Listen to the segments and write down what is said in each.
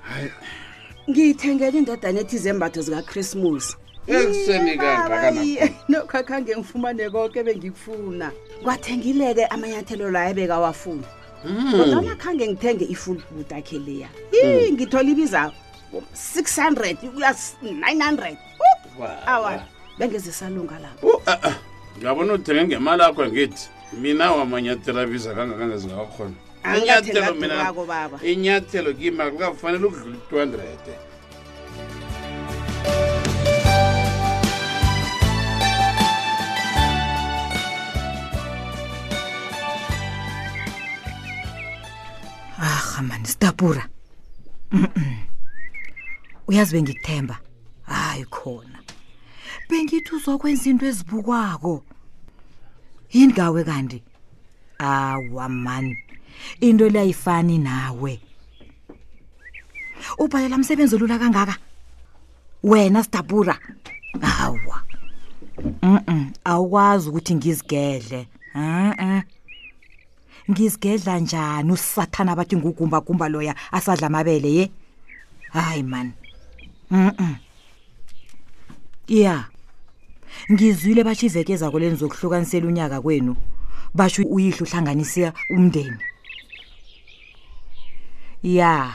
hayi ngiyithengela indodana ethi zembatho zikakhrisimusi ekuseni kangakanokho akhange ngifumane konke bengikufuna kwathengileke amanyathelo layo ebekawafuna hmm. kodwana khange ngithenge i-full boot akhe leya hmm. ngithola ibizako 600 uya 900 awa bengeze salunga lapho U- ah, ah. ngabona uthenge ngemali yakho ngithi mina wamanyathelo abiza kangakanga zingawakhona Inyathelo mina- angathengadukwako baba inyathelo kimi akukafanele ukudlula i-two hundred arha mani stapura Mm-mm. uyazi bengikuthemba hayi khona bengithi uzokwenza into ezibukwako yini kawe kanti awa mani into liyayifani nawe ubhalela msebenzi olula kangaka wena sidabura hawa mm awukwazi ukuthi ngizigedle uh-uh. ngizigedla njani usathana abathi ngugumbagumba loya asadla amabele ye hayi mani mm ya ngizwile basho iveke ezako leni zokuhlukanisela unyaka kwenu basho uyihle uhlanganisa umndeni ya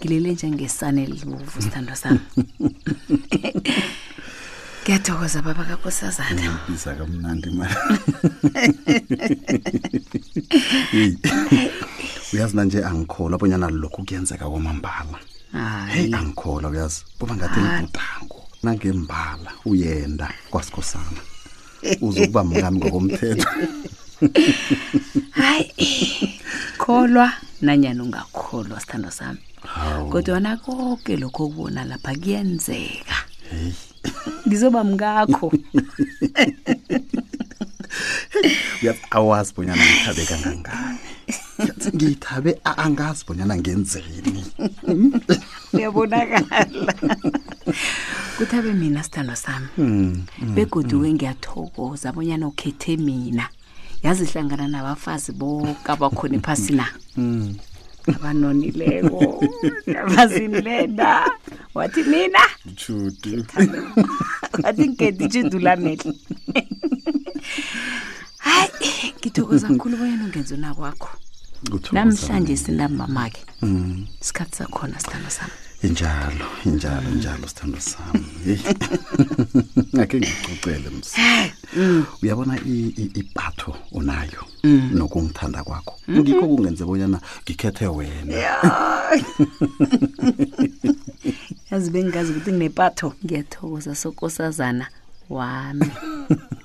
ngilele njengesana elibovu sithandwa sami ngiyathokoza baba kakosazana ngibiza kamnandi mara Hey, uyazi nanje angikholwa bonyana lokhu kuyenzeka kwamambala heyi hayi angikholwa uyazi kuba ngathi Ah. libhudango nangembala uyenda kwasikhosana uzokuba mngami ngokomthetho hayi kholwa nanyani ungakholwa sithando sami kodwana konke lokho okubona lapha kuyenzeka ngizoba mkakho uyazi awazi bonyana ngithabe kangangani ngithabe a- angazi bonyana ngenzeni uyabonakala kuthabe mina sithandwa sami Hmm, hmm, begoduke ngiyathokoza bonyana ukhethe mina yazihlangana nabafazi boke abakhona ephasina hmm. abanonileko abazinilena wathi nina Judy. wathi ngikhethe itshudula mehle hayi ngithokoza mkhulu bonyana ungenzi unakwakho namhlanje sinamamake Mm. isikhathi sakhona sithando sami injalo injalo injalo sithando sami Hey. ngakhe ngikucocele msi uyabona i- i- ipatho onayo Mm. nokungithanda kwakho Mhm. ngikho kungenze bonyana ngikhethe wena yazi bengingazi ukuthi nginepatho ngiyathokoza sokosazana wami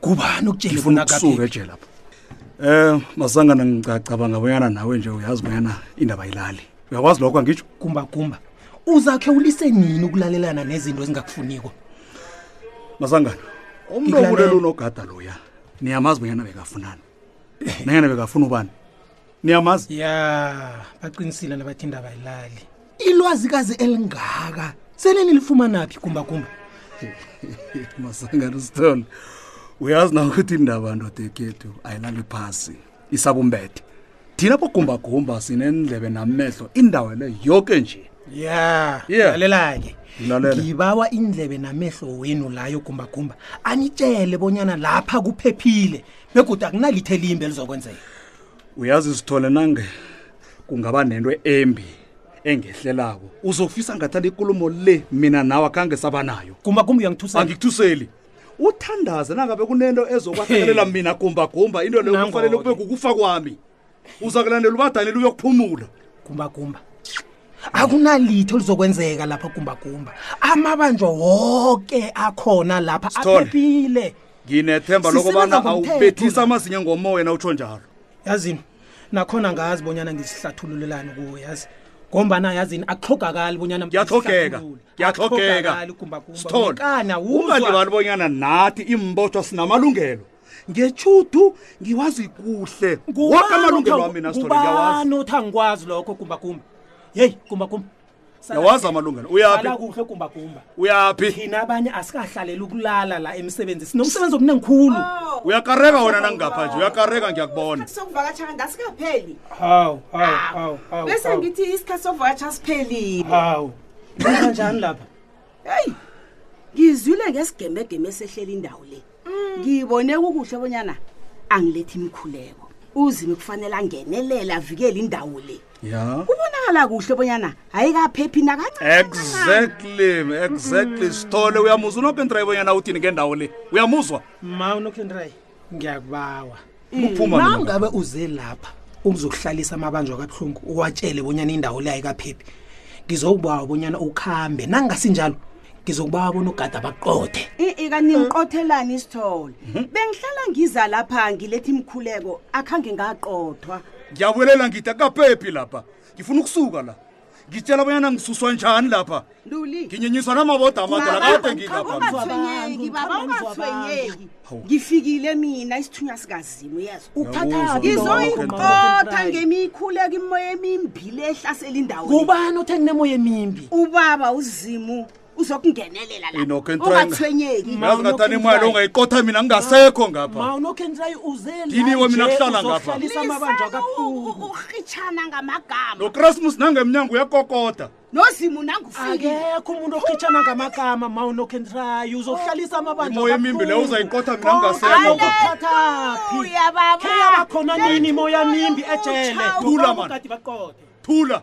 kubani ukutshele ngifuna bona ukusuka akaphi? ejele lapho um masangana ngicacabanga bonyana nawe nje uyazi bonyana indaba yilali uyakwazi lokho angitsho gumbagumba uzakhe ulise nini ukulalelana nezinto ezingakufuniko masangana umntu Ngikulalela. obulele unogada loya niyamazi bonyana bekafunani nanyana bekafuna ubani niyamazi ya baqinisile nabathi indaba yilali ilwazikazi elingaka sele nilifumanaphi kumbakumba masangano sithole uyazi na ukuthi indaba ndoda ekhethu ayilali phasi isakumbethe thina bogumbagumba sinendlebe namehlo indawo le yoke nje ya Yeah. lalelake Ngilalele. ngibawa indlebe namehlo wenu layo gumbagumba anitshele bonyana lapha kuphephile begodwa akunalithe limbi elizokwenzeka uyazi uzithole nange kungaba nento embi engehlelako uzokufisa ngathanda ikulumo le mina nawe akhange saba nayo kumba kumba uyangithusela angikuthuseli uthandaze nangabe kunento ezokwahlekelela mina gumbagumba into leyo Nangoke. kufanele kube kukufa kwami uza kulandela ubadanile uyokuphumula gumbagumba akunalitho lizokwenzeka lapha gumbagumba amabanjwa woke akhona lapha Sithole. aphephile nginethemba Sisebenza lokobana ngomthetho awubethisa la. amazinyo ngomoya na utsho njalo yazini nakhona ngazi bonyana ngisihlathululelani kuwe yazi ngombana yazini akuhlogakali bonyana kuyatlhogeka kuyatlhogeka sithole ungalibali bonyana nathi iimbotshwa sinamalungelo ngetjhudu ngiwazi kuhle woke amalungelo wami mina sithole ngiyawazi ngubani othi angikwazi lokho gumbagumba yeyi gumbagumba yawazi amalungelo uyaphi sala kuhle kumba kumba uyaphi thina abanye asikahlaleli ukulala la emsebenzi sinomsebenzi omningi khulu oh. uyakareka wena nangingapha nje uyakareka ngiyakubona sokuvakatshana ngasikapheli hawu hawu hawu hawu bese ngithi isikhathi sokuvakatsha siphelile hawu kanjani lapha heyi ngizwile ngesigemegeme esehleli indawo le mm. ngibone kukuhle bonyana angilethi imikhuleko uzimi kufanele angenelele avikele indawo le ya kubonakala kuhle bonyana ayikaphephi nakancane exactly exactly sithole uyamuzwa unokendray bonyana uthini ngendawo le uyamuzwa ma unokendray ngiyakubawa uphuma mina. nangabe uze lapha ukuzokuhlalisa amabanjwa kabuhlungu uwatshele bonyana indawo le ayikaphephi ngizokubawa bonyana ukhambe nangasinjalo ngizokubawa bona ugada baqothe i-i kanti ngiqothelani isithole bengihlala ngiza lapha ngiletha imikhuleko akhange ngaqothwa ngiyabulela ngida kaphephi lapha ngifuna ukusuka la ngitshela abanyana ngisuswa njani lapha nginyenyiswa namaboda amadala kade ngilaphaungatshwenyeki baba ungatshwenyeki ngifikile mina isithunywa sikazimu yezo ngizoyiqotha ngemikhuleko imoya emimbi le ehlasela indawo kubani othe nginemoya emimbi ubaba uzimu uzokungenelela laungathwenyeki yazi ngathani imali ongayikotha mina ngingasekho ngapha nginiwe mina kuhlala ngaphauhitshana ngamagama nochristmas nangemnyango uyakokoda nozimu nangufikekho umuntu okhitshana ngamagama ma unokentry uzohlalisa amabanjamoya emimbi leyo uzayikotha mina ngingasekouyababakheyabakhona nini moya mimbi ejele thula man thula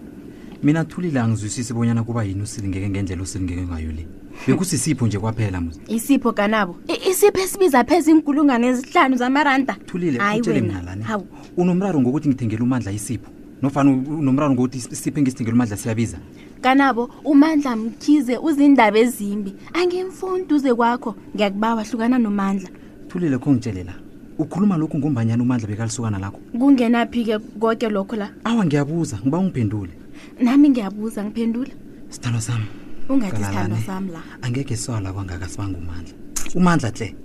mina thulile angizwisisi bonyana kuba yini usilingeke ngendlela osilingeke ngayo le bekusisipho nje kwaphela muzi isipho kanabo I- isipho esibiza pheza iinkulungwane ezihlanu zamaranda thulile Hayi utshele wena. mina lani Hawu. unomraro ngokuthi ngithengele umandla isipho nofana u- unomraro ngokuthi is- isipho engisithengele umandla siyabiza kanabo umandla mkhize uzindaba ezimbi angimfuni duze kwakho ngiyakubawa hlukana nomandla thulile khongitshelela ukhuluma lokhu ngombanyana umandla bekalisukana lakho kungenaphi-ke konke lokho la awa ngiyabuza ngiba ungiphendule nami ngiyabuza ngiphendula sithandwa sami ungathi sithandwa Qalalani. sami la angeke swala kwangaka sibanga umandla umandla tle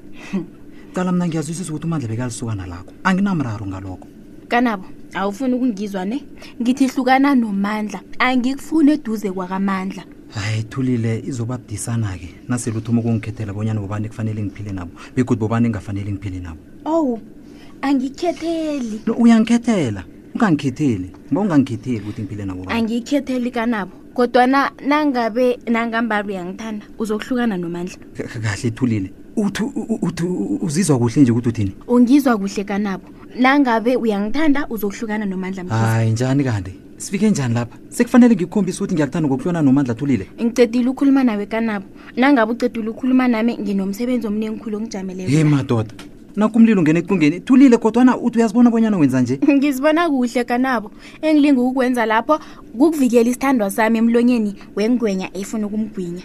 cala mna ngiyazwisisa ukuthi umandla bekalisukana lakho anginamraro ngalokho kanabo awufuni ukungizwa ne ngithi hlukana nomandla angikufuni eduze kwakamandla hayi thulile izobabudisana-ke nasele uthoma ukungikhethela bonyana bobani kufanele ngiphile nabo begodwa bobani engafanele ngiphile nabo owu angikhetheli no uyangikhethela ungangikhetheli ngiba ungangikhetheli ukuthi ngiphile nabo angiyikhetheli kanabo kodwana nangabe nangambala uyangithanda uzokuhlukana nomandla kahle thulile uthi uthi uzizwa kuhle nje ukuthi uthini ungizwa kuhle kanabo nangabe uyangithanda uzokuhlukana nomandla hayi njani kanti sifike njani lapha sekufanele ngikukhombisa ukuthi ngiyakuthanda ngokuhlona nomandla thulile ngicedile ukhuluma nawe kanabo nangabe ucedile ukhuluma nami nginomsebenzi omningi khulu ongijameleko ye madoda nakumlilo ungena ecungeni thulile kodwana uthi uyazibona bonyana wenza nje ngizibona kuhle kanabo engilinga ukukwenza lapho kukuvikela isithandwa sami emlonyeni wengwenya efuna ukumgwinya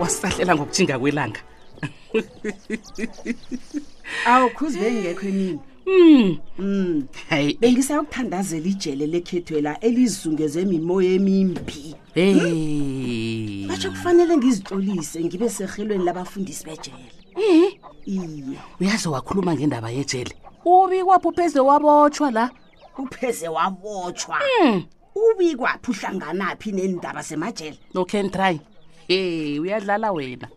wasahlela ngokutshinga kwelanga awu khuzi bengingekho emini Mm. Mm. Hey. Bengisayokuthandazela ijele lekhethwela elizungeze imimoya emimbi. Hey. Batsho kufanele ngizitlolise ngibe serhelweni labafundisi bejele. iye uyaze wakhuluma ngendaba yejele ubikwaphi upheze wabotshwa la upheze wabotshwa Hmm. ubikwaphi uhlanganaphi neendaba zemajele no can try e uyadlala wena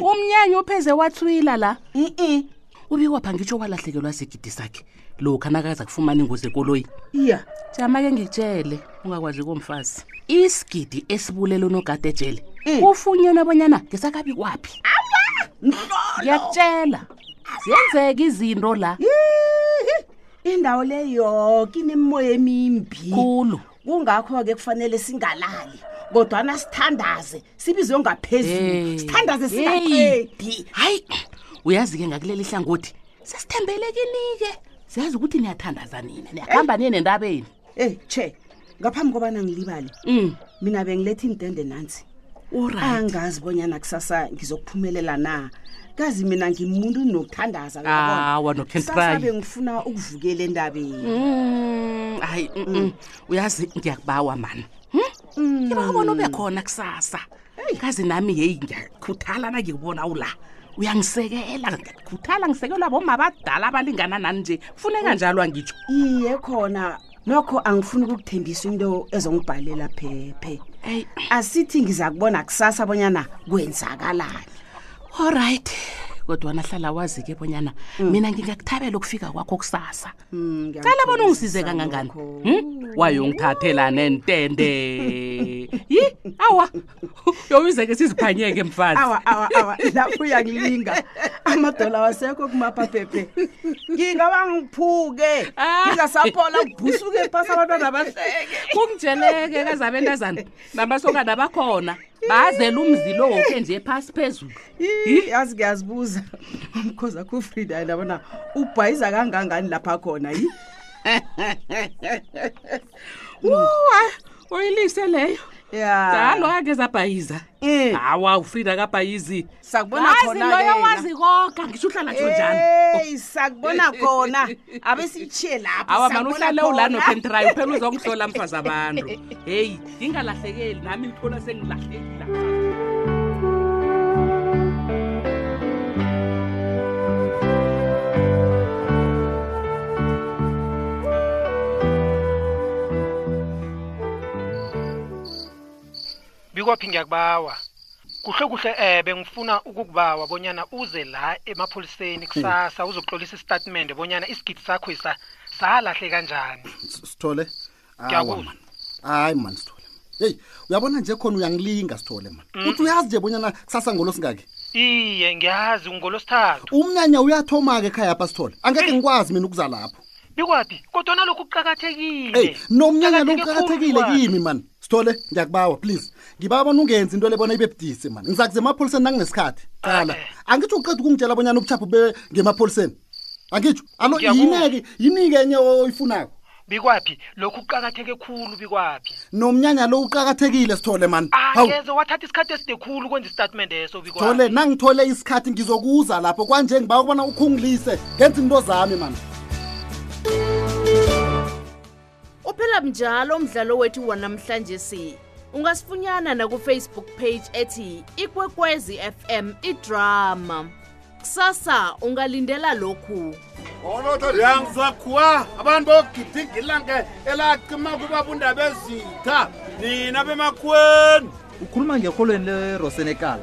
umnyanya upheze wathwila la i-i ubikwapha ngitsho walahlekelwa sigidi sakhe lokha nakaza kufumana ingozi ekoloyi iya jama ke ngitshele ungakwazi komfazi isigidi esibulele unogade ejele Eh. kufunyana abonyana ngisakabi kwaphi ngiyakutshela ziyenzeka izinto la indawo le yoke inemimoya emimbi khulu kungakho-ke kufanele singalali kodwana sithandaze sibizwe ngaphezulu Eh. sithandaze Hey. singaqedi hayi uyazi-ke ngakuleli hlangothi sesithembele kinike siyazi ukuthi niyathandaza nina niyakuhamba niye nentabeni eyi che ngaphambi kobana ngilibale mm. mina bengiletha iintende nansi orit angazi bonyana kusasa ngizokuphumelela na kazi mina ngimuntu nokuthandaza awanokhentrasabe ah, ngifuna ukuvukela endabeni mm, hayi mm, uyazi ngiyakubawa mani hmm? ngibawabona ube khona kusasa kazi nami heyi ngiyakhuthala nangikubona ula uyangisekela ngiyakhuthala ngisekelwa boma abadala abalingana nani nje kufuneka njalo angitsho iye khona nokho angifuni ukukuthembisa into ezongibhalela phephe eyi asithi ngiza kubona kusasa bonyana kwenzakalani olright kodwana hlala wazi-ke bonyana mina ngingakuthabela ukufika kwakho kusasa Mm, cala bona ungisize kangangani hmm? wayongithathela nentende yi awa yowizeke siziphanyeke mfazi awa awa awa lapho uyangilinga amadola wasekho kumapha pepe ngingaba ngiphuke ah. ngingasaphola kubhusuke phasi abantwana bahleke kungijeleke kazabentazana nabasokana bakhona bazela umzi lo woke nje phasi phezulu Ih, yazi ngiyazibuza umkhozi akho ufrida yena bona ubhayiza kangangani lapha khona yi oyilise leyo ya dalo ake zabhayiza um hawa ufrida kabhayizi sakubona ngazi khona loyo ke wazi koke angisho uhlala tjho njani Hey, sakubona khona abesithiye lapho awa mani sakubona uhlale ula khona. nokentry uphela uzongihlola mfazi abantu heyi ngingalahlekeli nami ngithola sengilahlekile bikwaphi ngiyakubawa kuhle kuhle eh bengifuna ukukubawa bonyana uze la emapholiseni kusasa uzokuhlolisa isitatimende bonyana isigidi sakho isa salahle kanjani sithole ngiyakuzwa hayi mani sithole heyi uyabona nje khona uyangilinga sithole mani mm. uthi uyazi nje bonyana kusasa ngolo singake iye ngiyazi ungolosithathu umnyanya uyathoma-ke ekhaya pha sithole angeke eh. ngikwazi mina ukuza lapho bikwaphi kodwa nalokhu kuqakathekile nomnyanya lo kuqakathekile kimi mani sithole ngiyakubawa please ngibawa bona ungenzi into lebona ibe budise mani ngizakuze emapholiseni nanginesikhathi qala angitsho uqeda ukungitshela bonyana ubuchapho be ngemapholiseni angitsho alo yineke yinike enye oyifunako bikwaphi lokhu kuqakatheke khulu bikwaphi nomnyanya lo uqakathekile sithole mani angeze ah, wathatha isikhathi eside khulu kwenza isitatimend eso bikwaphi nangithole isikhathi ngizokuza lapho kwanje ngiba ukubona ukhungilise ngenza into zami mani uphela mnjalo umdlalo wethu wanamhlanje si ungasifunyana nakufacebook page ethi ikwekwezi fm idrama kusasa ungalindela lokhu yangizwakhua abantu bogidinga ilanga elacima kubaba undaba ezitha nina bemakhweni ukhuluma ngeholweni lerosenekala